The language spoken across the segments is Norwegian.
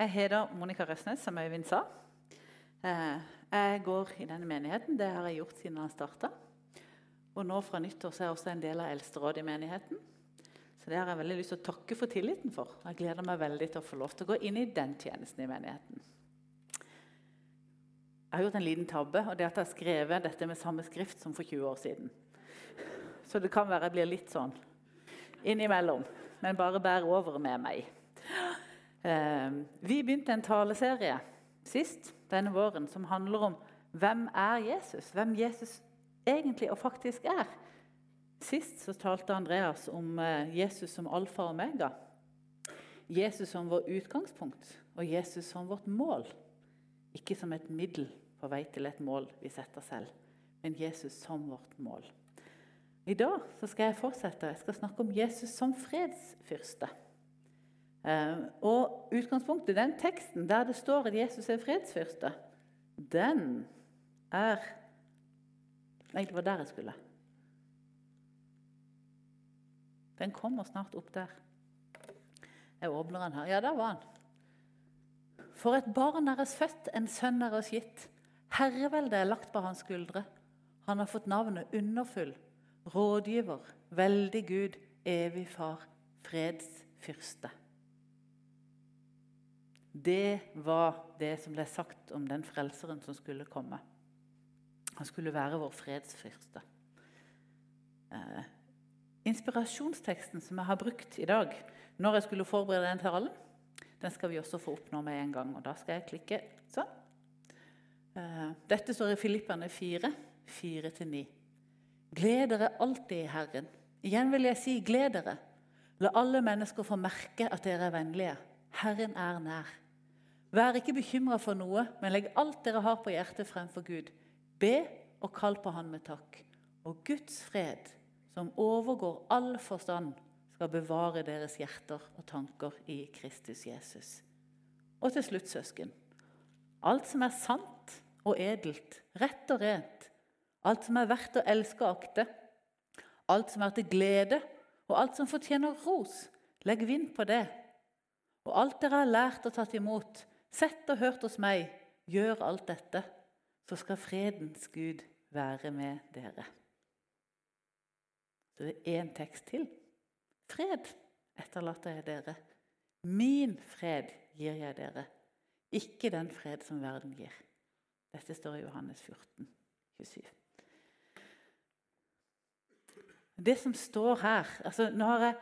Jeg heter Monica Røsnes, som Øyvind sa. Eh, jeg går i denne menigheten. Det har jeg gjort siden jeg starta. Og nå fra nyttår så er jeg også en del av eldsterådet i menigheten. Så det har jeg veldig lyst til å takke for tilliten for. Jeg gleder meg veldig til å få lov til å gå inn i den tjenesten i menigheten. Jeg har gjort en liten tabbe, og det at jeg har skrevet dette med samme skrift som for 20 år siden. Så det kan være jeg blir litt sånn innimellom. Men bare bær over med meg. Eh, vi begynte en taleserie sist denne våren som handler om hvem er Jesus? Hvem Jesus egentlig og faktisk er. Sist så talte Andreas om eh, Jesus som alfa og omega. Jesus som vår utgangspunkt og Jesus som vårt mål. Ikke som et middel på vei til et mål vi setter selv, men Jesus som vårt mål. I dag skal jeg fortsette. Jeg skal snakke om Jesus som fredsfyrste. Eh, og utgangspunktet, Den teksten der det står at Jesus er fredsfyrste, den er Egentlig var der jeg skulle. Den kommer snart opp der. Jeg åpner den her. Ja, der var den. For et barn er oss født, en sønn er oss gitt. Herreveldet er lagt på hans skuldre. Han har fått navnet Underfull, Rådgiver, Veldig Gud, Evig Far, Fredsfyrste. Det var det som ble sagt om den frelseren som skulle komme. Han skulle være vår fredsfyrste. Eh, inspirasjonsteksten som jeg har brukt i dag når jeg skulle forberede den talen, den skal vi også få opp nå med en gang. og Da skal jeg klikke sånn. Eh, dette står i Filipperne 4, 4-9. Gled dere alltid i Herren. Igjen vil jeg si gled dere. La alle mennesker få merke at dere er vennlige. Herren er nær. Vær ikke bekymra for noe, men legg alt dere har på hjertet fremfor Gud. Be og kall på Han med takk. Og Guds fred, som overgår all forstand, skal bevare deres hjerter og tanker i Kristus Jesus. Og til slutt, søsken. Alt som er sant og edelt, rett og rent, alt som er verdt å elske og akte, alt som er til glede, og alt som fortjener ros, legg vind på det. Og alt dere har lært og tatt imot, sett og hørt hos meg, gjør alt dette så skal fredens Gud være med dere. Så det er én tekst til. Fred etterlater jeg dere. Min fred gir jeg dere. Ikke den fred som verden gir. Dette står i Johannes 14, 27. Det som står her altså nå har jeg,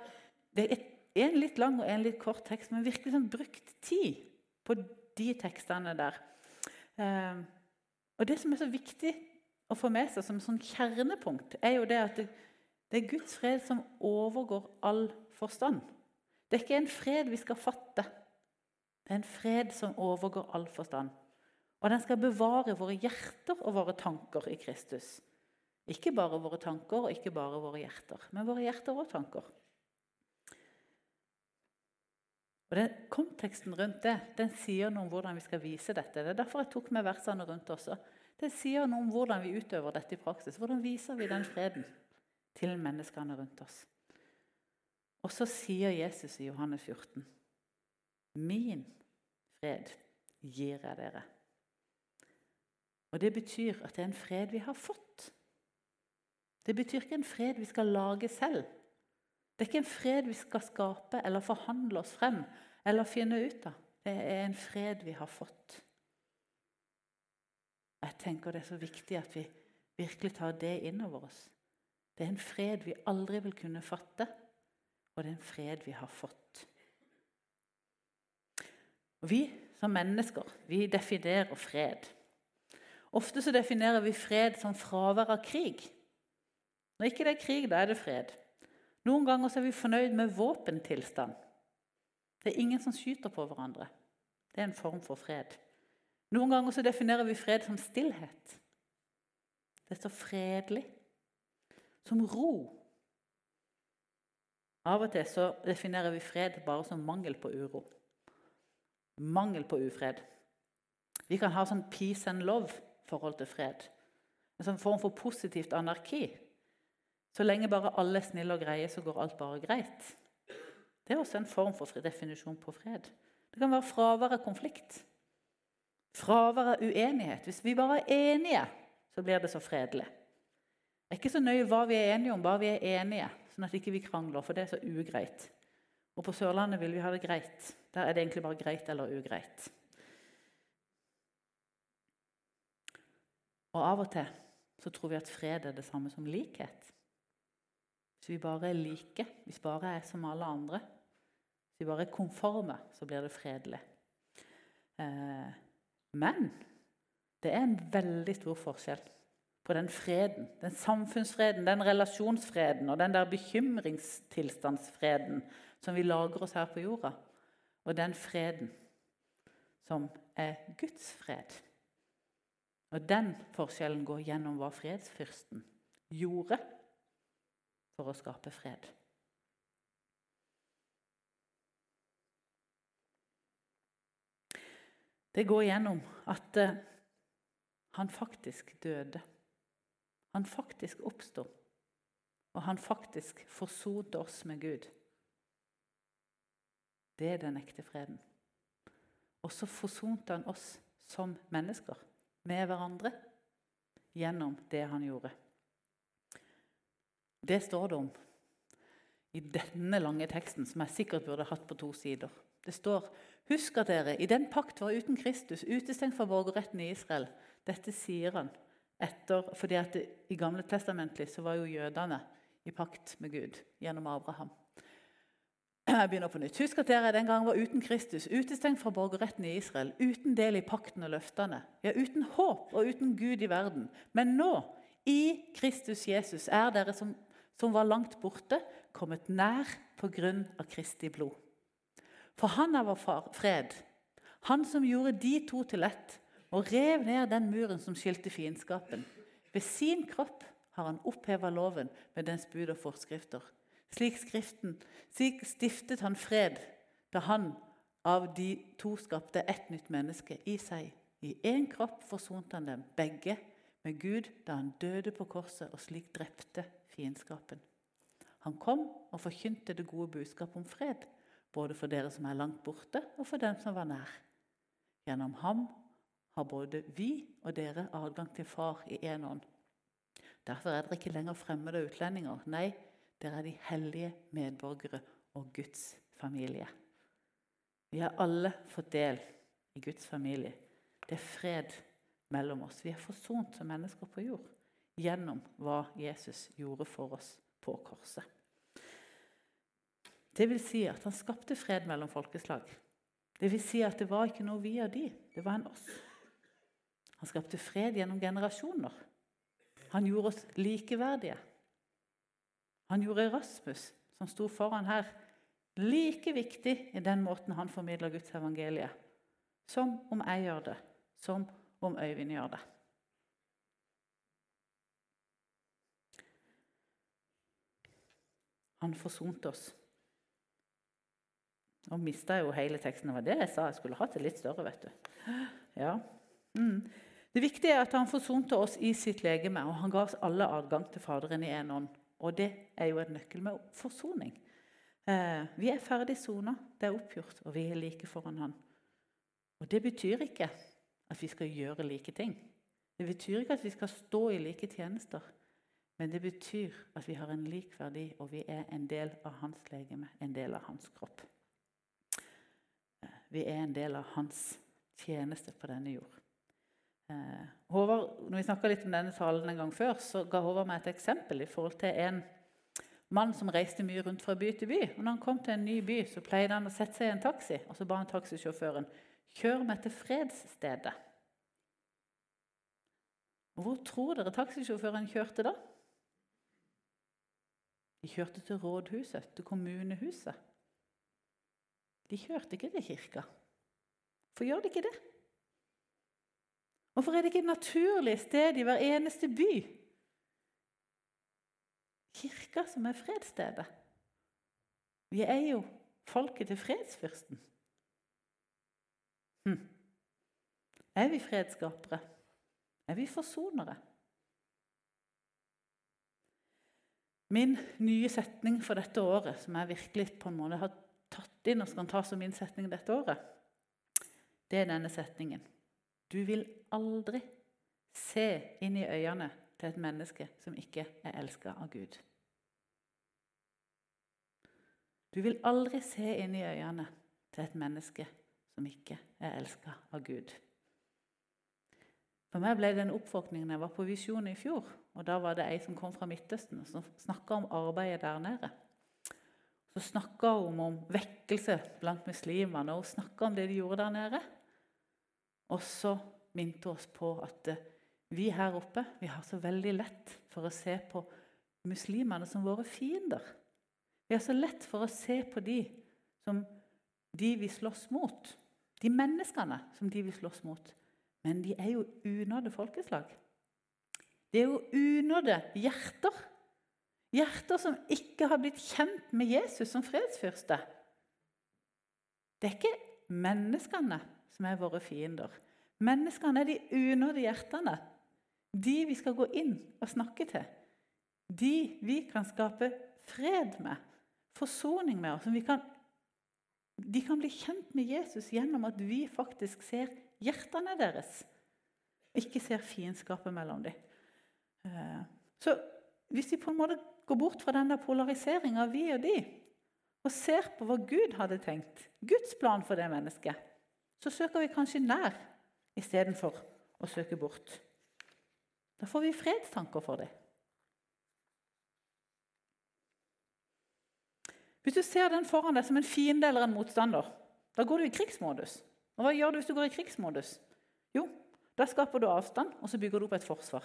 Det er en litt lang og en litt kort tekst, men virkelig sånn brukt tid på de tekstene der. Eh, og Det som er så viktig å få med seg som sånn kjernepunkt, er jo det at det, det er Guds fred som overgår all forstand. Det er ikke en fred vi skal fatte. Det er en fred som overgår all forstand. Og den skal bevare våre hjerter og våre tanker i Kristus. Ikke bare våre tanker og ikke bare våre hjerter, men våre hjerter og tanker. Og den Konteksten rundt det den sier noe om hvordan vi skal vise dette. Det er derfor jeg tok med versene rundt også. Det sier noe om hvordan vi utøver dette i praksis. Hvordan viser vi den freden til menneskene rundt oss? Og så sier Jesus i Johannes 14.: Min fred gir jeg dere. Og Det betyr at det er en fred vi har fått. Det betyr ikke en fred vi skal lage selv. Det er ikke en fred vi skal skape eller forhandle oss frem eller finne ut av. Det er en fred vi har fått. Jeg tenker Det er så viktig at vi virkelig tar det inn over oss. Det er en fred vi aldri vil kunne fatte, og det er en fred vi har fått. Og vi som mennesker vi definerer fred. Ofte så definerer vi fred som fravær av krig. Når ikke det er krig, da er det fred. Noen ganger er vi fornøyd med våpentilstand. Det er ingen som skyter på hverandre. Det er en form for fred. Noen ganger så definerer vi fred som stillhet. Det er så fredelig. Som ro. Av og til så definerer vi fred bare som mangel på uro. Mangel på ufred. Vi kan ha sånn peace and love-forhold til fred. En sånn form for positivt anarki. Så lenge bare alle er snille og greie, så går alt bare greit. Det er også en form for definisjon på fred. Det kan være fravær av konflikt. Fravær av uenighet. Hvis vi bare er enige, så blir det så fredelig. Det er ikke så nøye hva vi er enige om, bare vi er enige, sånn at ikke vi ikke krangler, for det er så ugreit. Og på Sørlandet vil vi ha det greit. Der er det egentlig bare greit eller ugreit. Og av og til så tror vi at fred er det samme som likhet. Hvis vi bare er like, hvis vi bare er som alle andre, hvis vi bare er konforme, så blir det fredelig. Eh, men det er en veldig stor forskjell på den freden, den samfunnsfreden, den relasjonsfreden og den der bekymringstilstandsfreden som vi lager oss her på jorda, og den freden som er Guds fred. Og den forskjellen går gjennom hva fredsfyrsten gjorde for å skape fred. Det går gjennom at uh, han faktisk døde. Han faktisk oppsto. Og han faktisk forsonte oss med Gud. Det er den ekte freden. Og så forsonte han oss som mennesker med hverandre gjennom det han gjorde. Det står det om i denne lange teksten, som jeg sikkert burde hatt på to sider. Det står Husk at dere i den pakt var uten Kristus, utestengt fra borgerretten i Israel. Dette sier han etter, fordi at det, i Gamle testamentlig så var jo jødene i pakt med Gud gjennom Abraham. Jeg begynner på nytt. Husk at dere den gang var uten Kristus, utestengt fra borgerretten i Israel, uten del i pakten og løftene, ja, uten håp og uten Gud i verden. Men nå, i Kristus Jesus, er dere som, som var langt borte, kommet nær av Kristi blod. For han er vår far, fred, han som gjorde de to til ett og rev ned den muren som skilte fiendskapen. Ved sin kropp har han oppheva loven med dens bud og forskrifter. Slik, skriften, slik stiftet han fred da han av de to skapte ett nytt menneske i seg. I én kropp forsonte han dem begge med Gud da han døde på korset og slik drepte fiendskapen. Han kom og forkynte det gode budskapet om fred, både for dere som er langt borte, og for dem som var nær. Gjennom ham har både vi og dere adgang til Far i én ånd. Derfor er dere ikke lenger fremmede utlendinger. Nei, dere er de hellige medborgere og Guds familie. Vi har alle fått del i Guds familie. Det er fred mellom oss. Vi er forsont som mennesker på jord gjennom hva Jesus gjorde for oss på korset. Det vil si at han skapte fred mellom folkeslag. Det vil si at det var ikke noe vi og de, det var en oss. Han skapte fred gjennom generasjoner. Han gjorde oss likeverdige. Han gjorde Rasmus, som sto foran her, like viktig i den måten han formidler Guds evangelie, som om jeg gjør det, som om Øyvind gjør det. Han forsonte oss. Nå mista jeg jo hele teksten. Det var det jeg sa. Jeg skulle hatt det litt større. vet du. Ja. Mm. Det viktige er at han forsonte oss i sitt legeme, og han ga oss alle adgang til Faderen i én ånd. Og det er jo en nøkkel med forsoning. Eh, vi er ferdig sona, det er oppgjort, og vi er like foran Han. Og Det betyr ikke at vi skal gjøre like ting. Det betyr ikke at vi skal stå i like tjenester. Men det betyr at vi har en lik verdi, og vi er en del av hans legeme, en del av hans kropp. Eh, vi er en del av hans tjeneste på denne jord. Eh, Håvard, når vi snakka litt om denne talen en gang før, så ga Håvard meg et eksempel i forhold til en mann som reiste mye rundt fra by til by. Og når han kom til en ny by, så pleide han å sette seg i en taxi, og så ba han taxisjåføren kjør meg til fredsstedet. Hvor tror dere taxisjåføren kjørte da? De kjørte til rådhuset, til kommunehuset. De kjørte ikke til kirka. Hvorfor gjør de ikke det? Hvorfor er det ikke et naturlig sted i hver eneste by? Kirka som er fredsstedet. Vi er jo folket til fredsfyrsten. Hm. Er vi fredsskapere? Er vi forsonere? Min nye setning for dette året, som jeg virkelig på en måte har tatt inn og skal ta som min setning dette året, det er denne setningen. Du vil aldri se inn i øynene til et menneske som ikke er elska av Gud. Du vil aldri se inn i øynene til et menneske som ikke er elska av Gud. For meg ble det en oppvåkning da jeg var på Visjon i fjor. og Da var det ei som kom fra Midtøsten som snakka om arbeidet der nede. Så snakka hun om vekkelse blant muslimene, og hun om det de gjorde der nede. Og så minte oss på at eh, vi her oppe vi har så veldig lett for å se på muslimene som våre fiender. Vi har så lett for å se på de som de vi slåss mot. De menneskene som de vil slåss mot. Men de er jo unådde folkeslag. Det er jo unådde hjerter. Hjerter som ikke har blitt kjent med Jesus som fredsfyrste. Det er ikke menneskene som er våre fiender. Menneskene er de unådde hjertene. De vi skal gå inn og snakke til. De vi kan skape fred med, forsoning med. og kan, De kan bli kjent med Jesus gjennom at vi faktisk ser hjertene deres. Ikke ser fiendskapet mellom dem. Eh, så hvis vi på en måte går bort fra denne polariseringa av vi og de, og ser på hva Gud hadde tenkt, Guds plan for det mennesket, så søker vi kanskje nær istedenfor å søke bort. Da får vi fredstanker for det. Hvis du ser den foran deg som en fiende eller en motstander, da går du i krigsmodus. Og Hva gjør du hvis du går i krigsmodus? Jo, da skaper du avstand, og så bygger du opp et forsvar.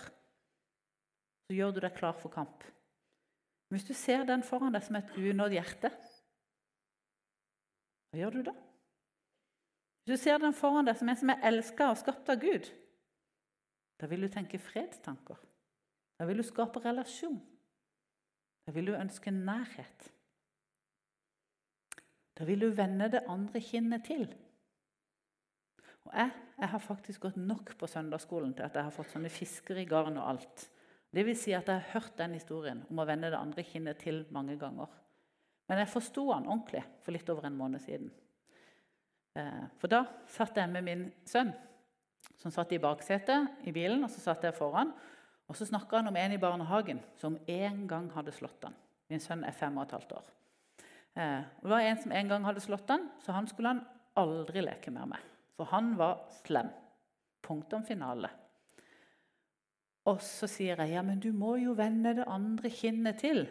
Så gjør du deg klar for kamp. Men Hvis du ser den foran deg som et unådd hjerte, hva gjør du da? Hvis du ser den foran deg som en som er elska og skapt av Gud, da vil du tenke fredstanker. Da vil du skape relasjon. Da vil du ønske nærhet. Da vil du vende det andre kinnet til. Og jeg, jeg, har faktisk gått nok på søndagsskolen til at jeg har fått sånne fisker i garn og alt. Det vil si at jeg har hørt den historien om å vende det andre kinnet til mange ganger. Men jeg forsto den ordentlig for litt over en måned siden. Eh, for da satt jeg med min sønn, som satt i baksetet i bilen, og så satt jeg foran. Og så snakka han om en i barnehagen som en gang hadde slått han. Min sønn er fem og et halvt år. Eh, og det var en som en gang hadde slått han, så han skulle han aldri leke mer med. For han var slem. Punktum finale. Og så sier jeg, 'Ja, men du må jo vende det andre kinnet til.'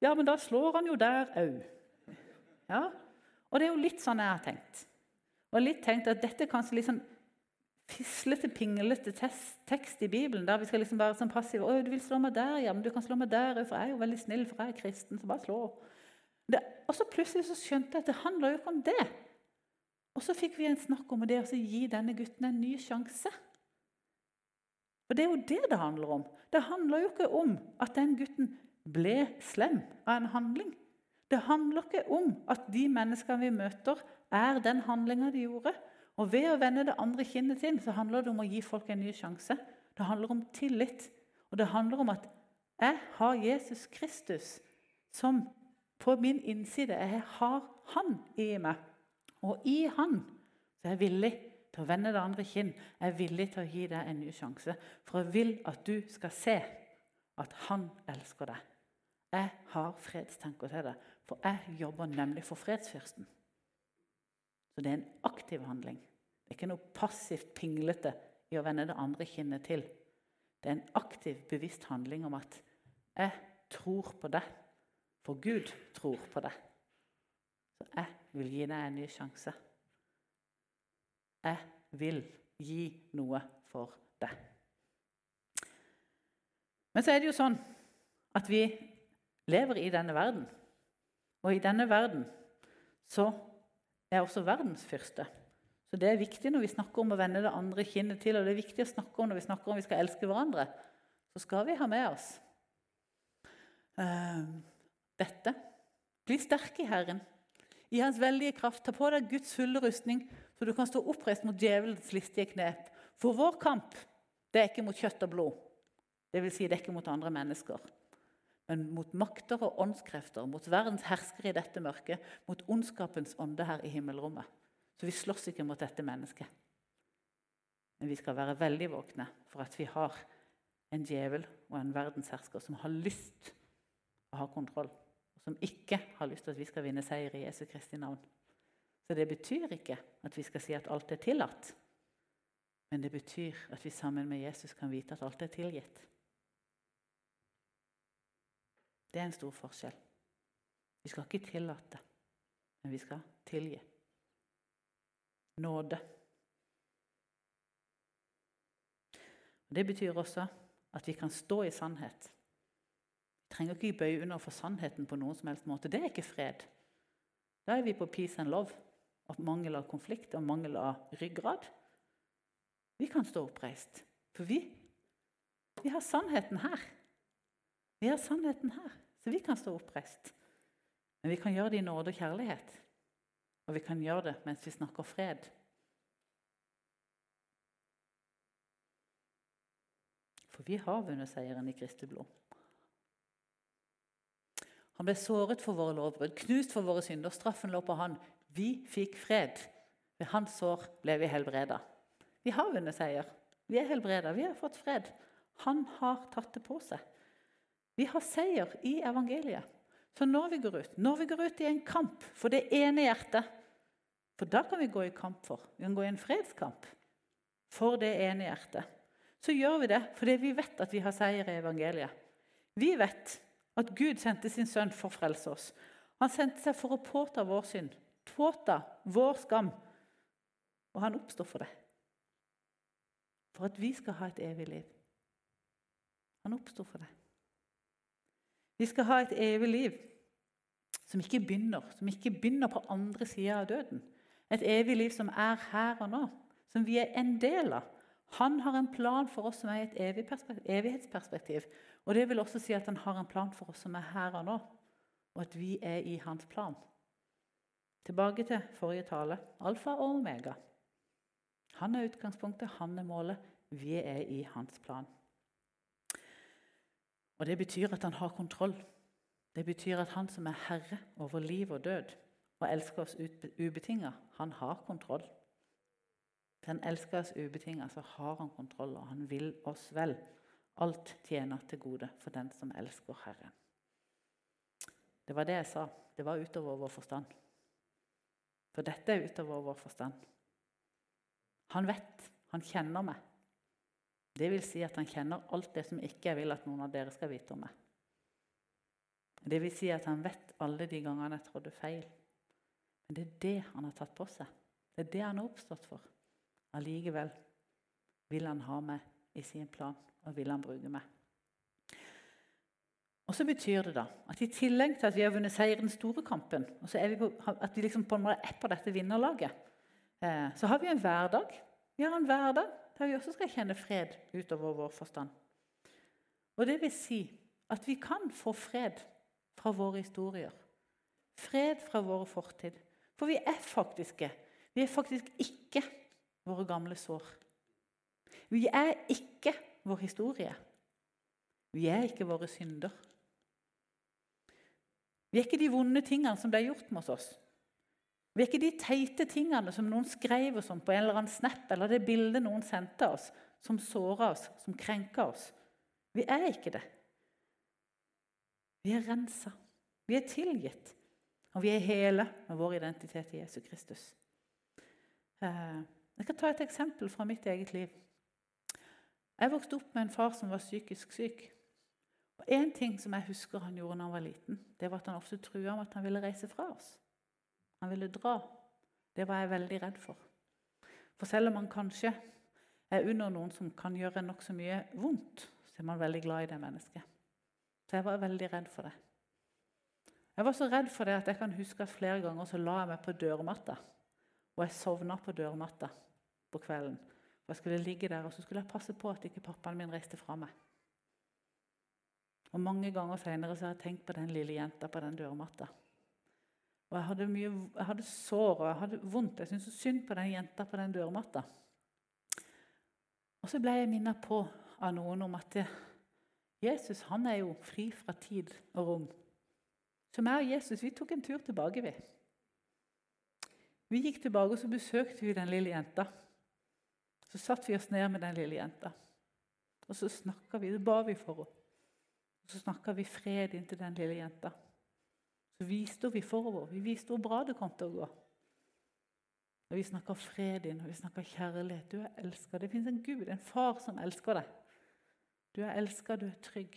'Ja, men da slår han jo der òg.' Ja, og det er jo litt sånn jeg har tenkt. Og litt tenkt at dette er kanskje litt sånn fislete, pinglete tekst i Bibelen, der vi skal liksom være sånn passive. 'Å, du vil slå meg der, ja, men du kan slå meg der for jeg er jo veldig snill, for jeg er kristen.' Så bare slå. Det, og så plutselig så skjønte jeg at det handler jo ikke om det. Og så fikk vi en snakk om det å gi denne gutten en ny sjanse. Og Det er jo det det handler om. Det handler jo ikke om at den gutten ble slem av en handling. Det handler ikke om at de menneskene vi møter, er den handlinga de gjorde. Og Ved å vende det andre kinnet til så handler det om å gi folk en ny sjanse. Det handler om tillit. Og det handler om at jeg har Jesus Kristus som på min innside. Jeg har Han i meg. Og i Han så er jeg villig til å vende det andre kinn. Jeg er villig til å gi deg en ny sjanse. For jeg vil at du skal se at Han elsker deg. Jeg har fredstenker til deg, for jeg jobber nemlig for fredsfyrsten. Så det er en aktiv handling. Det er ikke noe passivt pinglete i å vende det andre kinnet til. Det er en aktiv, bevisst handling om at jeg tror på deg, for Gud tror på deg. Så jeg vil gi deg en ny sjanse. Jeg vil gi noe for deg. Men så er det jo sånn at vi lever i denne verden. Og i denne verden så er også verdens fyrste. Så det er viktig når vi snakker om å vende det andre kinnet til, og det er viktig å snakke om når vi snakker om vi skal elske hverandre. Så skal vi ha med oss uh, dette. Bli sterke i Herren i hans veldige kraft. Ta på deg Guds fulle rustning, så du kan stå oppreist mot djevelens listige knep. For vår kamp det er ikke mot kjøtt og blod. Det vil si, det er ikke mot andre mennesker. Men mot makter og åndskrefter, mot verdens herskere i dette mørket, mot ondskapens ånde her i himmelrommet. Så vi slåss ikke mot dette mennesket. Men vi skal være veldig våkne for at vi har en djevel og en verdenshersker som har lyst å ha kontroll, som ikke har lyst til at vi skal vinne seier i Jesu Kristi navn. Så det betyr ikke at vi skal si at alt er tillatt, men det betyr at vi sammen med Jesus kan vite at alt er tilgitt. Det er en stor forskjell. Vi skal ikke tillate, men vi skal tilgi. Nåde. Det betyr også at vi kan stå i sannhet. Trenger ikke bøye under for sannheten på noen som helst måte. Det er ikke fred. Da er vi på peace and love av mangel av konflikt og mangel av ryggrad. Vi kan stå oppreist, for vi, vi har sannheten her. Vi har sannheten her, så vi kan stå oppreist. Men vi kan gjøre det i nåde og kjærlighet. Og vi kan gjøre det mens vi snakker fred. For vi har vunnet seieren i Kristi blod. Han ble såret for våre lovbrudd, knust for våre synder. Straffen lå på han. Vi fikk fred. Ved hans sår ble vi helbreda. Vi har vunnet seier. Vi er helbreda. Vi har fått fred. Han har tatt det på seg. Vi har seier i evangeliet. Så når vi går ut, når vi går ut i en kamp for det ene hjertet For da kan vi gå i kamp for. Vi kan gå i en fredskamp for det ene hjertet. Så gjør vi det fordi vi vet at vi har seier i evangeliet. Vi vet at Gud sendte sin sønn for å frelse oss. Han sendte seg for å påta vår synd, påta vår skam. Og han oppstår for det. For at vi skal ha et evig liv. Han oppstår for det. Vi skal ha et evig liv som ikke begynner, som ikke begynner på andre sida av døden. Et evig liv som er her og nå, som vi er en del av. Han har en plan for oss som er i et evighetsperspektiv. Og Det vil også si at han har en plan for oss som er her og nå, og at vi er i hans plan. Tilbake til forrige tale. Alfa og omega. Han er utgangspunktet, han er målet. Vi er i hans plan. Og Det betyr at han har kontroll. Det betyr at han som er herre over liv og død, og elsker oss ubetinga, han har kontroll. Han elsker oss ubetinget, så har han kontroll, og han vil oss vel. Alt tjener til gode for den som elsker Herren. Det var det jeg sa. Det var utover vår forstand. For dette er utover vår forstand. Han vet, han kjenner meg. Det vil si at han kjenner alt det som ikke jeg vil at noen av dere skal vite om meg. Det vil si at han vet alle de gangene jeg trådte feil. Men det er det han har tatt på seg. Det er det han har oppstått for. Allikevel vil han ha meg i sin plan, og vil han bruke meg. Og så betyr det da at i tillegg til at vi har vunnet seier i den store kampen, og så er vi på, at vi liksom på en måte er på dette vinnerlaget, eh, så har vi en hverdag. Vi har en hverdag der vi også skal kjenne fred utover vår forstand. Og det vil si at vi kan få fred fra våre historier. Fred fra våre fortid. For vi er faktiske. Vi er faktisk ikke våre gamle sår. Vi er ikke vår historie. Vi er ikke våre synder. Vi er ikke de vonde tingene som ble gjort mot oss. Vi er ikke de teite tingene som noen skrev oss om på en eller annen snap, eller det bildet noen sendte oss, som såra oss, som krenka oss. Vi er ikke det. Vi er rensa. Vi er tilgitt. Og vi er hele med vår identitet i Jesus Kristus. Eh, jeg kan ta et eksempel fra mitt eget liv. Jeg vokste opp med en far som var psykisk syk. Og En ting som jeg husker han gjorde da han var liten, det var at han ofte trua med at han ville reise fra oss. Han ville dra. Det var jeg veldig redd for. For selv om man kanskje er under noen som kan gjøre nokså mye vondt, så er man veldig glad i det mennesket. Så jeg var veldig redd for det. Jeg var så redd for det at jeg kan huske at flere ganger så la jeg meg på dørmatta. Og jeg sovna på dørmatta på kvelden. Og Jeg skulle ligge der og så skulle jeg passe på at ikke pappaen min reiste fra meg. Og Mange ganger senere så har jeg tenkt på den lille jenta på den dørmatta. Og Jeg hadde, mye, jeg hadde sår og jeg hadde vondt. Jeg syntes synd på den jenta på den dørmatta. Og så ble jeg minnet på av noen om at Jesus han er jo fri fra tid og rom. Så meg og Jesus vi tok en tur tilbake. vi. Vi gikk tilbake og så besøkte vi den lille jenta. Så satte vi oss ned med den lille jenta. Og så snakka vi, så ba vi for henne. Og så snakka vi fred inn til den lille jenta. Så viste vi forover. Vi viste hvor bra det kom til å gå. Og Vi snakka fred inn, og vi snakka kjærlighet. Du er elska. Det fins en Gud, en far, som elsker deg. Du er elska, du er trygg.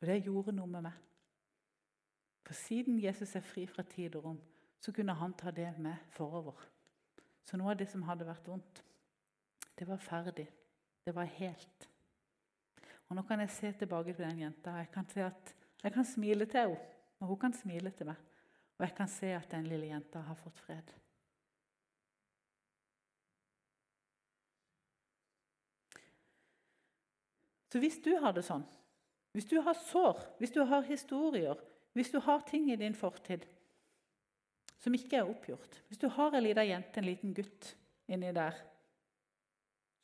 Og det gjorde noe med meg. For siden Jesus er fri fra tid og rom, så kunne han ta det med forover. Så noe av det som hadde vært vondt, det var ferdig. Det var helt. Og Nå kan jeg se tilbake på den jenta. Jeg kan, se at, jeg kan smile til henne, og hun kan smile til meg. Og jeg kan se at den lille jenta har fått fred. Så hvis du har det sånn, hvis du har sår, hvis du har historier, hvis du har ting i din fortid som ikke er oppgjort Hvis du har en liten jente, en liten gutt inni der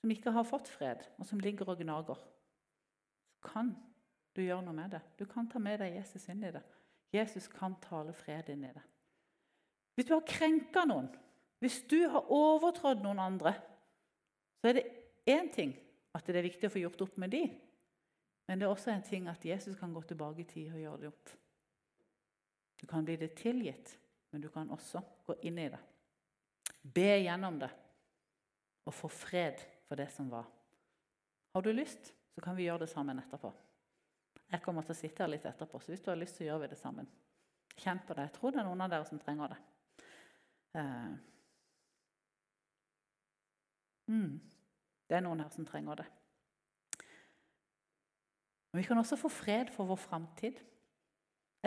som ikke har fått fred, og som ligger og gnager, så kan du gjøre noe med det. Du kan ta med deg Jesus inn i det. Jesus kan tale fred inn i det. Hvis du har krenka noen, hvis du har overtrådt noen andre, så er det én ting at det er viktig å få gjort opp med de, men det er også en ting at Jesus kan gå tilbake i tid og gjøre det opp. Du kan bli det tilgitt, men du kan også gå inn i det. Be gjennom det og få fred for det som var. Har du lyst, så kan vi gjøre det sammen etterpå. Jeg kommer til å sitte her litt etterpå, så hvis du har lyst, så gjør vi det sammen. Kjenn på det. Jeg tror det er noen av dere som trenger det. Uh, mm, det er noen her som trenger det. Men vi kan også få fred for vår framtid.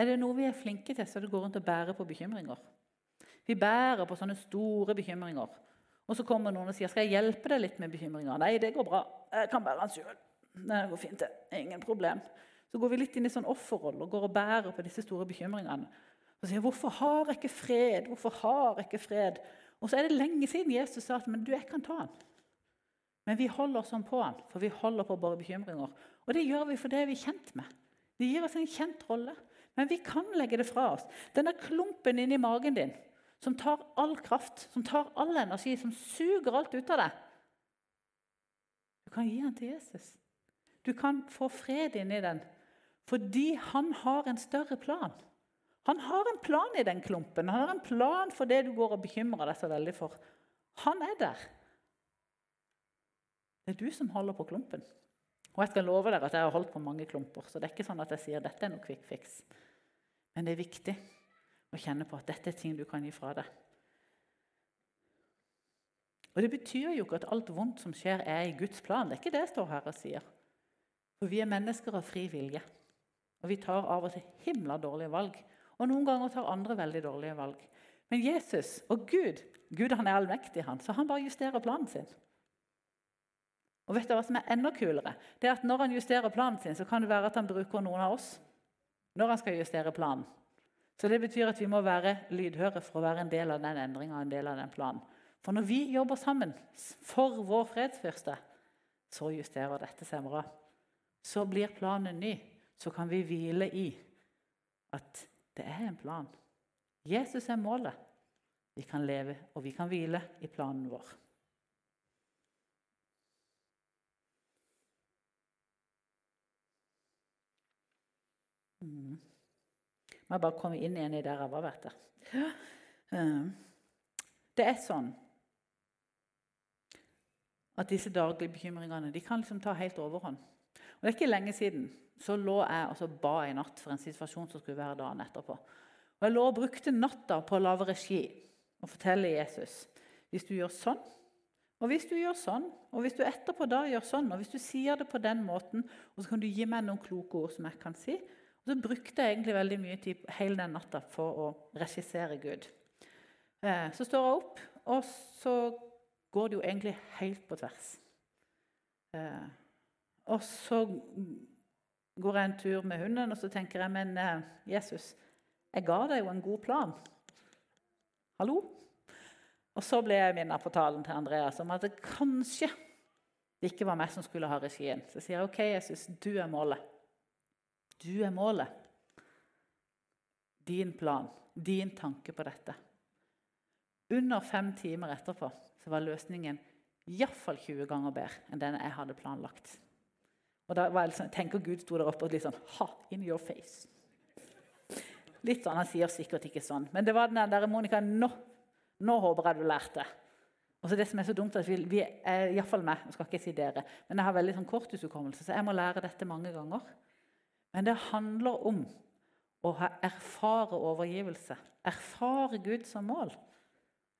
Er det noe vi er flinke til, så det å gå rundt og bære på bekymringer. Vi bærer på sånne store bekymringer. Og så kommer noen og sier skal jeg hjelpe deg litt med bekymringer. Nei, det går bra. Jeg kan bære den sjøl. Det går fint, det. Ingen problem. Så går vi litt inn i sånn offerrolle og går og bærer på disse store bekymringene. Og sier 'Hvorfor har jeg ikke fred?' Hvorfor har jeg ikke fred? Og så er det lenge siden Jesus sa at 'men du, jeg kan ta han'. Men vi holder sånn på han, for vi holder på våre bekymringer. Og det gjør vi fordi vi er kjent med. Det gir oss en kjent rolle. Men vi kan legge det fra oss. Denne klumpen inni magen din som tar all kraft, som tar all energi, som suger alt ut av deg. Du kan gi den til Jesus. Du kan få fred inni den fordi han har en større plan. Han har en plan i den klumpen. Han har en plan for det du går og bekymrer deg så veldig for. Han er der. Det er du som holder på klumpen. Og jeg skal love dere at jeg har holdt på mange klumper. Så det er ikke sånn at jeg sier dette er noe quick fix. Men det er viktig å kjenne på at dette er ting du kan gi fra deg. Og Det betyr jo ikke at alt vondt som skjer, er i Guds plan. Det er ikke det jeg står her og sier. For vi er mennesker av fri vilje. Og vi tar av og til himla dårlige valg. Og noen ganger tar andre veldig dårlige valg. Men Jesus og Gud Gud han er allmektig, han, så han bare justerer planen sin. Og vet du hva som er enda kulere? Det er at Når han justerer planen sin, så kan det være at han bruker noen av oss. Når han skal justere planen. Så Det betyr at vi må være lydhøre for å være en del av den endringa. en del av den planen. For når vi jobber sammen for vår fredsfyrste, så justerer dette seg bra. Så blir planen ny. Så kan vi hvile i at det er en plan. Jesus er målet. Vi kan leve, og vi kan hvile i planen vår. Mm. Må jeg bare komme inn igjen i der jeg. Ehm, det er sånn at disse daglige bekymringene de kan liksom ta helt overhånd. Og Det er ikke lenge siden så lå jeg og så ba i natt for en situasjon som skulle være dagen etterpå. Og Jeg lå og brukte natta på å lage regi og fortelle Jesus hvis du gjør sånn, og hvis du gjør sånn, og hvis du etterpå da gjør sånn, og hvis du sier det på den måten, og så kan du gi meg noen kloke ord som jeg kan si, og Så brukte jeg egentlig veldig mye tid hele den natta for å regissere Gud. Eh, så står jeg opp, og så går det jo egentlig helt på tvers. Eh, og så går jeg en tur med hunden, og så tenker jeg Men eh, Jesus, jeg ga deg jo en god plan. Hallo? Og så ble jeg minnet på talen til Andreas om at det kanskje det ikke var meg som skulle ha regien. Så jeg sier OK, Jesus, du er målet. Du er målet. Din plan, din tanke på dette. Under fem timer etterpå så var løsningen iallfall 20 ganger bedre enn den jeg hadde planlagt. Og da var jeg liksom, tenker Gud sto der oppe og litt sånn Ha! In your face. Litt sånn, Han sier sikkert ikke sånn, men det var den der Monica nå, nå håper jeg du lærte. Og så det som er så dumt at vi, vi er Iallfall meg, skal ikke si dere, men jeg har veldig sånn korttidshukommelse, så jeg må lære dette mange ganger. Men det handler om å ha erfare overgivelse. Erfare Gud som mål.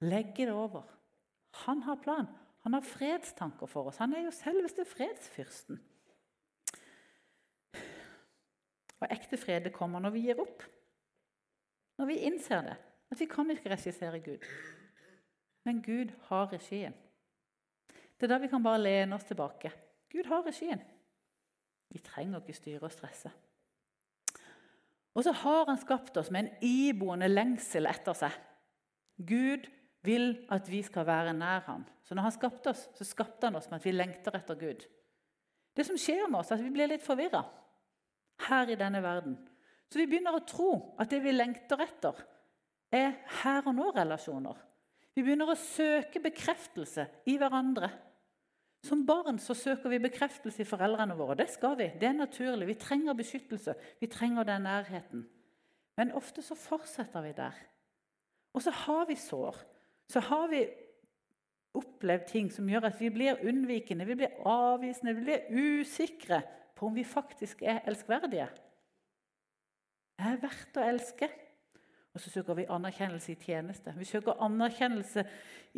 Legge det over. Han har plan. Han har fredstanker for oss. Han er jo selveste fredsfyrsten. Og ekte fred kommer når vi gir opp. Når vi innser det. At vi kan ikke regissere Gud. Men Gud har regien. Det er da vi kan bare lene oss tilbake. Gud har regien. Vi trenger ikke styre og stresse. Og så har han skapt oss med en iboende lengsel etter seg. Gud vil at vi skal være nær ham. Så når han skapte oss, så skapte han oss med at vi lengter etter Gud. Det som skjer med oss, er at vi blir litt forvirra her i denne verden. Så vi begynner å tro at det vi lengter etter, er her og nå-relasjoner. Vi begynner å søke bekreftelse i hverandre. Som barn så søker vi bekreftelse i foreldrene våre. Det skal vi. Det er naturlig. Vi trenger beskyttelse. Vi trenger den nærheten. Men ofte så fortsetter vi der. Og så har vi sår. Så har vi opplevd ting som gjør at vi blir unnvikende, vi blir avvisende, vi blir usikre på om vi faktisk er elskverdige. Det er verdt å elske. Og så søker vi anerkjennelse i tjeneste. Vi søker anerkjennelse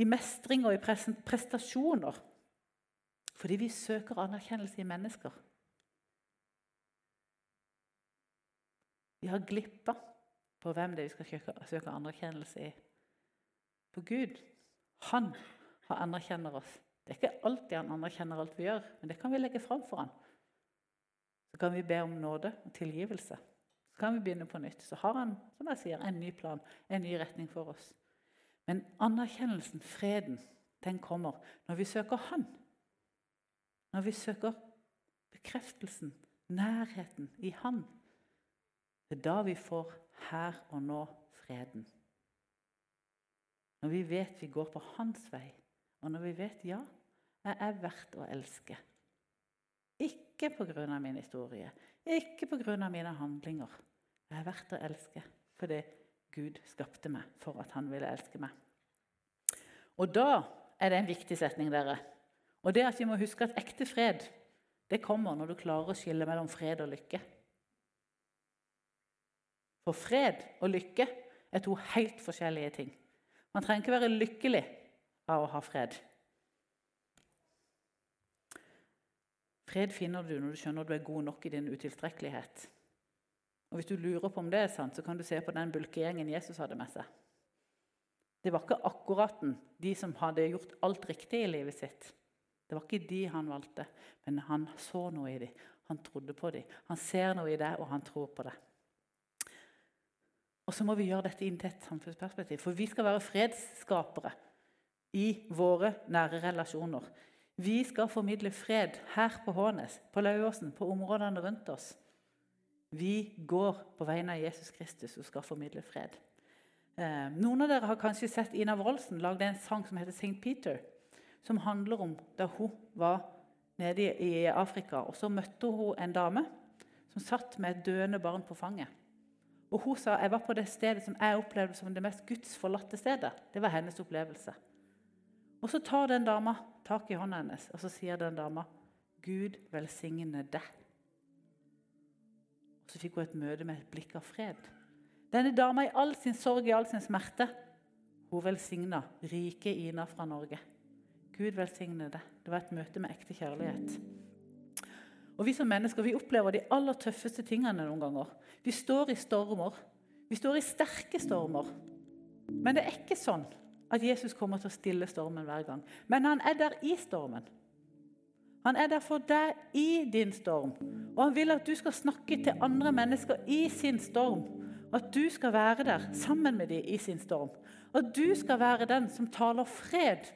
i mestring og i prestasjoner. Fordi vi søker anerkjennelse i mennesker. Vi har glippa på hvem det er vi skal søke, anerkjennelse i. På Gud. Han anerkjenner oss. Det er ikke alltid han anerkjenner alt vi gjør, men det kan vi legge fram for han. Så kan vi be om nåde og tilgivelse. Så kan vi begynne på nytt. Så har han som jeg sier, en ny plan, en ny retning for oss. Men anerkjennelsen, freden, den kommer når vi søker Han. Når vi søker bekreftelsen, nærheten i Han. Det er da vi får her og nå freden. Når vi vet vi går på hans vei, og når vi vet ja, jeg er verdt å elske. Ikke pga. min historie, ikke pga. mine handlinger. Jeg er verdt å elske fordi Gud skapte meg for at han ville elske meg. Og da er det en viktig setning, dere. Og det at vi må huske at ekte fred det kommer når du klarer å skille mellom fred og lykke. For fred og lykke er to helt forskjellige ting. Man trenger ikke være lykkelig av å ha fred. Fred finner du når du skjønner du er god nok i din utilstrekkelighet. Og Hvis du lurer på om det er sant, så kan du se på den bulkegjengen Jesus hadde med seg. Det var ikke akkurat de som hadde gjort alt riktig i livet sitt. Det var ikke de han valgte, men han så noe i dem. Han trodde på dem. Han ser noe i det, og han tror på det. Og så må vi gjøre dette inn til et samfunnsperspektiv. For vi skal være fredsskapere i våre nære relasjoner. Vi skal formidle fred her på Hånes, på Lauåsen, på områdene rundt oss. Vi går på vegne av Jesus Kristus og skal formidle fred. Eh, noen av dere har kanskje sett Ina Wroldsen lagde en sang som heter St. Peter. Som handler om da hun var nede i Afrika. og Så møtte hun en dame som satt med et døende barn på fanget. Og Hun sa jeg var på det stedet som jeg opplevde som det mest gudsforlatte stedet. Det var hennes opplevelse. Og Så tar den dama tak i hånda hennes og så sier den dama, 'Gud velsigne deg'. Og Så fikk hun et møte med et blikk av fred. Denne dama i all sin sorg i all sin smerte, hun velsigna rike Ina fra Norge. Gud velsigne deg. Det var et møte med ekte kjærlighet. Og Vi som mennesker vi opplever de aller tøffeste tingene noen ganger. Vi står i stormer. Vi står i sterke stormer. Men det er ikke sånn at Jesus kommer til å stille stormen hver gang. Men han er der i stormen. Han er der for deg i din storm. Og han vil at du skal snakke til andre mennesker i sin storm. At du skal være der sammen med dem i sin storm. At du skal være den som taler fred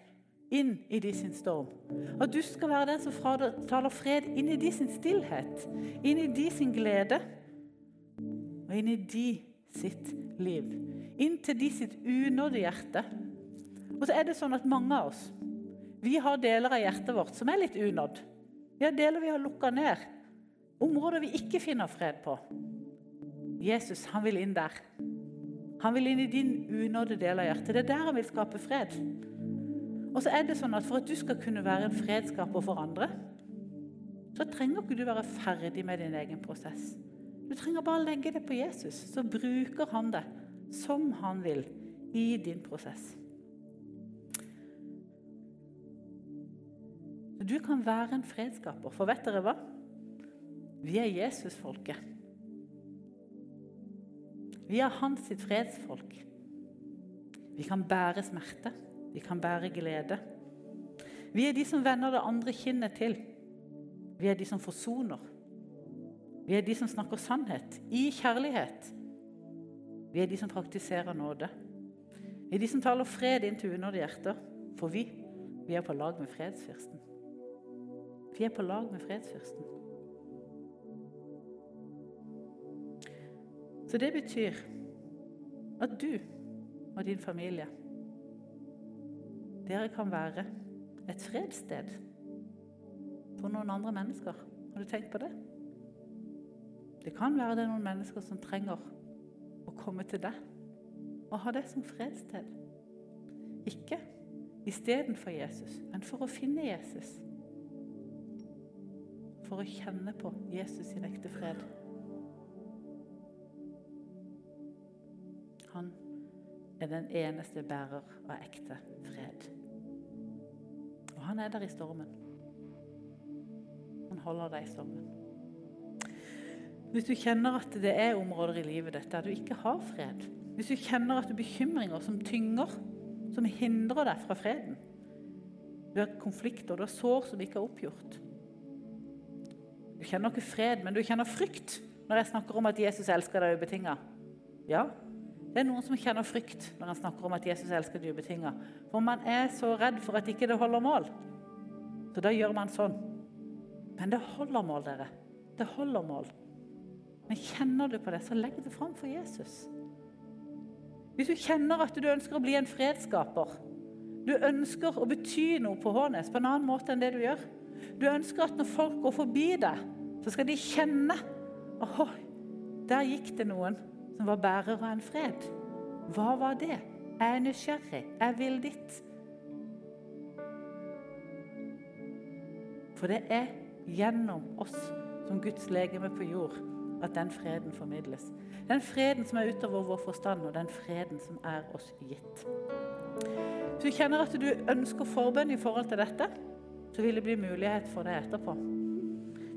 inn i de sin storm. At du skal være den som taler fred inn i de sin stillhet, inn i de sin glede og inn i de sitt liv. Inn til de sitt unådde hjerte. Og så er det sånn at mange av oss vi har deler av hjertet vårt som er litt unådd. Vi har deler vi har lukka ned. Områder vi ikke finner fred på. Jesus han vil inn der. Han vil inn i din unådde del av hjertet. Det er der han vil skape fred. Og så er det sånn at For at du skal kunne være en fredskaper for andre, så trenger ikke du være ferdig med din egen prosess. Du trenger bare legge det på Jesus, så bruker han det som han vil i din prosess. Du kan være en fredskaper, for vet dere hva? Vi er Jesus-folket. Vi er hans sitt fredsfolk. Vi kan bære smerte. Vi kan bære glede. Vi er de som vender det andre kinnet til. Vi er de som forsoner. Vi er de som snakker sannhet i kjærlighet. Vi er de som praktiserer nåde. Vi er de som taler fred inn til unådde hjerter. For vi, vi er på lag med fredsfyrsten. Vi er på lag med fredsfyrsten. Så det betyr at du og din familie dere kan være et fredssted for noen andre mennesker. Har du tenkt på det? Det kan være det er noen mennesker som trenger å komme til deg og ha det som fredssted. Ikke istedenfor Jesus, men for å finne Jesus. For å kjenne på Jesus sin ekte fred. Han er den eneste bærer av ekte fred. Han er der i stormen. Han holder deg i stormen. Hvis du kjenner at det er områder i livet ditt der du ikke har fred, hvis du kjenner at du er bekymringer som tynger, som hindrer deg fra freden Du har konflikter, du har sår som ikke er oppgjort Du kjenner ikke fred, men du kjenner frykt når jeg snakker om at Jesus elsker deg ubetinga. Ja, det er noen som kjenner frykt når han snakker om at Jesus elsker deg ubetinga. For man er så redd for at ikke det holder mål. Så da gjør man sånn. Men det holder mål, dere. Det holder mål. Men kjenner du på det, så legg det fram for Jesus. Hvis du kjenner at du ønsker å bli en fredsskaper, du ønsker å bety noe på Hånes på en annen måte enn det du gjør Du ønsker at når folk går forbi deg, så skal de kjenne Åh, der gikk det noen som var bærer av en fred. Hva var det? Jeg er nysgjerrig. Jeg vil ditt. For det er gjennom oss som Guds legeme på jord at den freden formidles. Den freden som er utover vår forstand, og den freden som er oss gitt. Hvis du kjenner at du ønsker forbønn i forhold til dette, så vil det bli mulighet for det etterpå.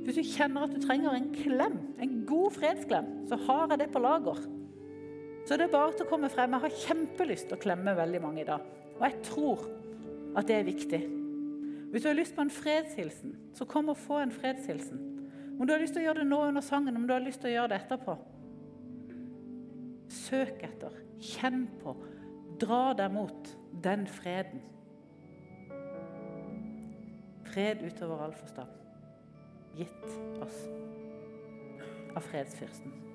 Hvis du kjenner at du trenger en klem, en god fredsklem, så har jeg det på lager. Så det er bare til å komme frem. Jeg har kjempelyst til å klemme veldig mange i dag. Og jeg tror at det er viktig. Hvis du har lyst på en fredshilsen, så kom og få en fredshilsen. Om du har lyst til å gjøre det nå under sangen, om du har lyst til å gjøre det etterpå. Søk etter, kjenn på, dra deg mot den freden. Fred utover all forstand. Gitt oss av fredsfyrsten.